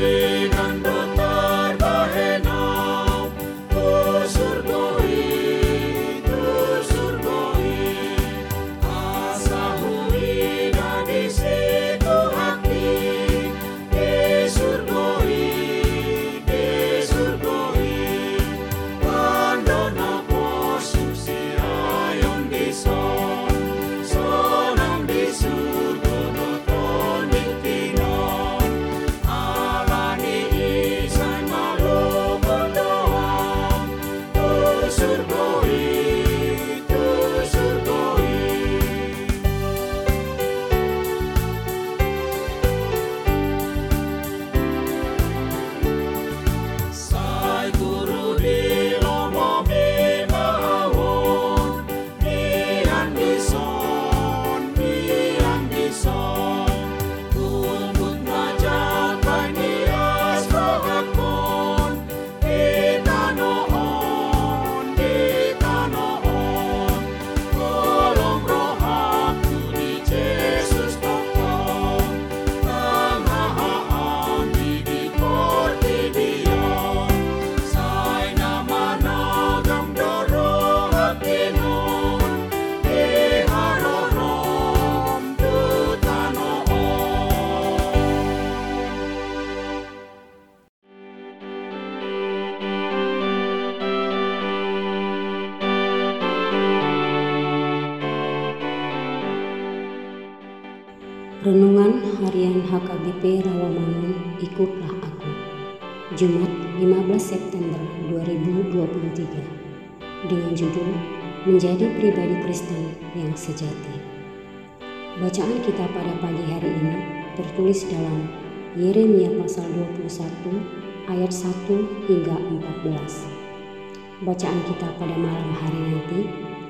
day. Renungan Harian HKBP Rawamangun Ikutlah Aku. Jumat 15 September 2023 Dengan judul Menjadi Pribadi Kristen yang Sejati. Bacaan kita pada pagi hari ini tertulis dalam Yeremia pasal 21 ayat 1 hingga 14 Bacaan kita pada malam hari nanti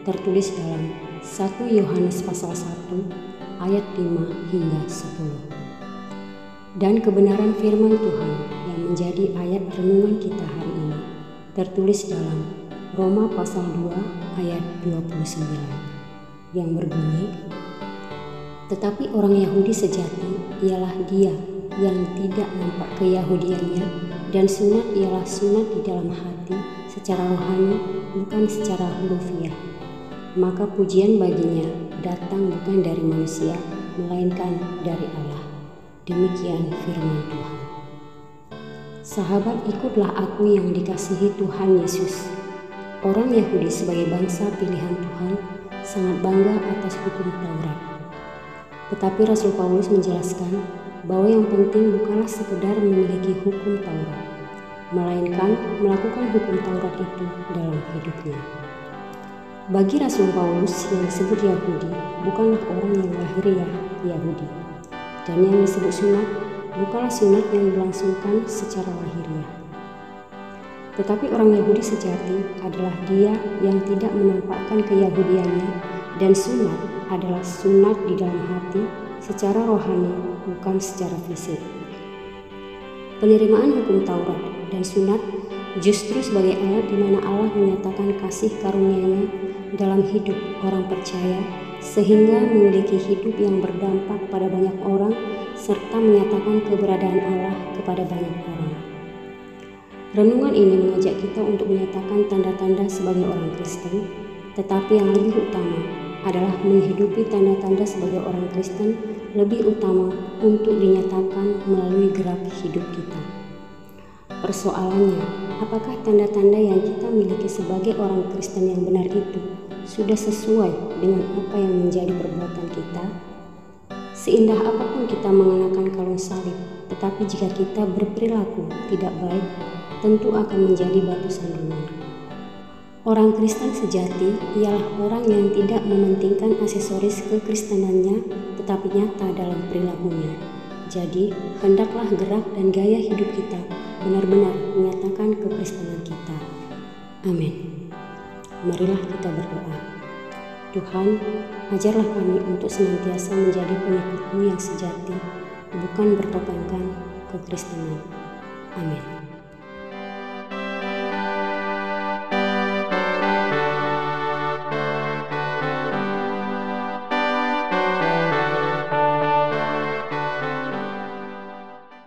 tertulis dalam 1 Yohanes pasal 1 ayat 5 hingga 10. Dan kebenaran firman Tuhan yang menjadi ayat renungan kita hari ini tertulis dalam Roma pasal 2 ayat 29 yang berbunyi Tetapi orang Yahudi sejati ialah dia yang tidak nampak keyahudiannya dan sunat ialah sunat di dalam hati secara rohani bukan secara hurufiah maka pujian baginya datang bukan dari manusia, melainkan dari Allah. Demikian firman Tuhan. Sahabat, ikutlah aku yang dikasihi Tuhan Yesus. Orang Yahudi sebagai bangsa pilihan Tuhan sangat bangga atas hukum Taurat. Tetapi Rasul Paulus menjelaskan bahwa yang penting bukanlah sekedar memiliki hukum Taurat, melainkan melakukan hukum Taurat itu dalam hidupnya. Bagi Rasul Paulus yang disebut Yahudi bukanlah orang yang lahiriah Yahudi, dan yang disebut sunat bukanlah sunat yang dilangsungkan secara lahiriah. Tetapi orang Yahudi sejati adalah dia yang tidak menampakkan keyahudiannya dan sunat adalah sunat di dalam hati secara rohani bukan secara fisik. Penerimaan hukum Taurat dan sunat justru sebagai alat di mana Allah menyatakan kasih karunia-Nya dalam hidup orang percaya sehingga memiliki hidup yang berdampak pada banyak orang serta menyatakan keberadaan Allah kepada banyak orang. Renungan ini mengajak kita untuk menyatakan tanda-tanda sebagai orang Kristen, tetapi yang lebih utama adalah menghidupi tanda-tanda sebagai orang Kristen lebih utama untuk dinyatakan melalui gerak hidup kita. Persoalannya, apakah tanda-tanda yang kita miliki sebagai orang Kristen yang benar itu sudah sesuai dengan apa yang menjadi perbuatan kita? Seindah apa pun kita mengenakan kalung salib, tetapi jika kita berperilaku tidak baik, tentu akan menjadi batu sandungan. Orang Kristen sejati ialah orang yang tidak mementingkan aksesoris kekristenannya, tetapi nyata dalam perilakunya. Jadi, hendaklah gerak dan gaya hidup kita benar-benar menyatakan kekristenan kita. Amin. Marilah kita berdoa. Tuhan, ajarlah kami untuk senantiasa menjadi pengikutmu yang sejati, bukan bertopengkan kekristenan. Amin.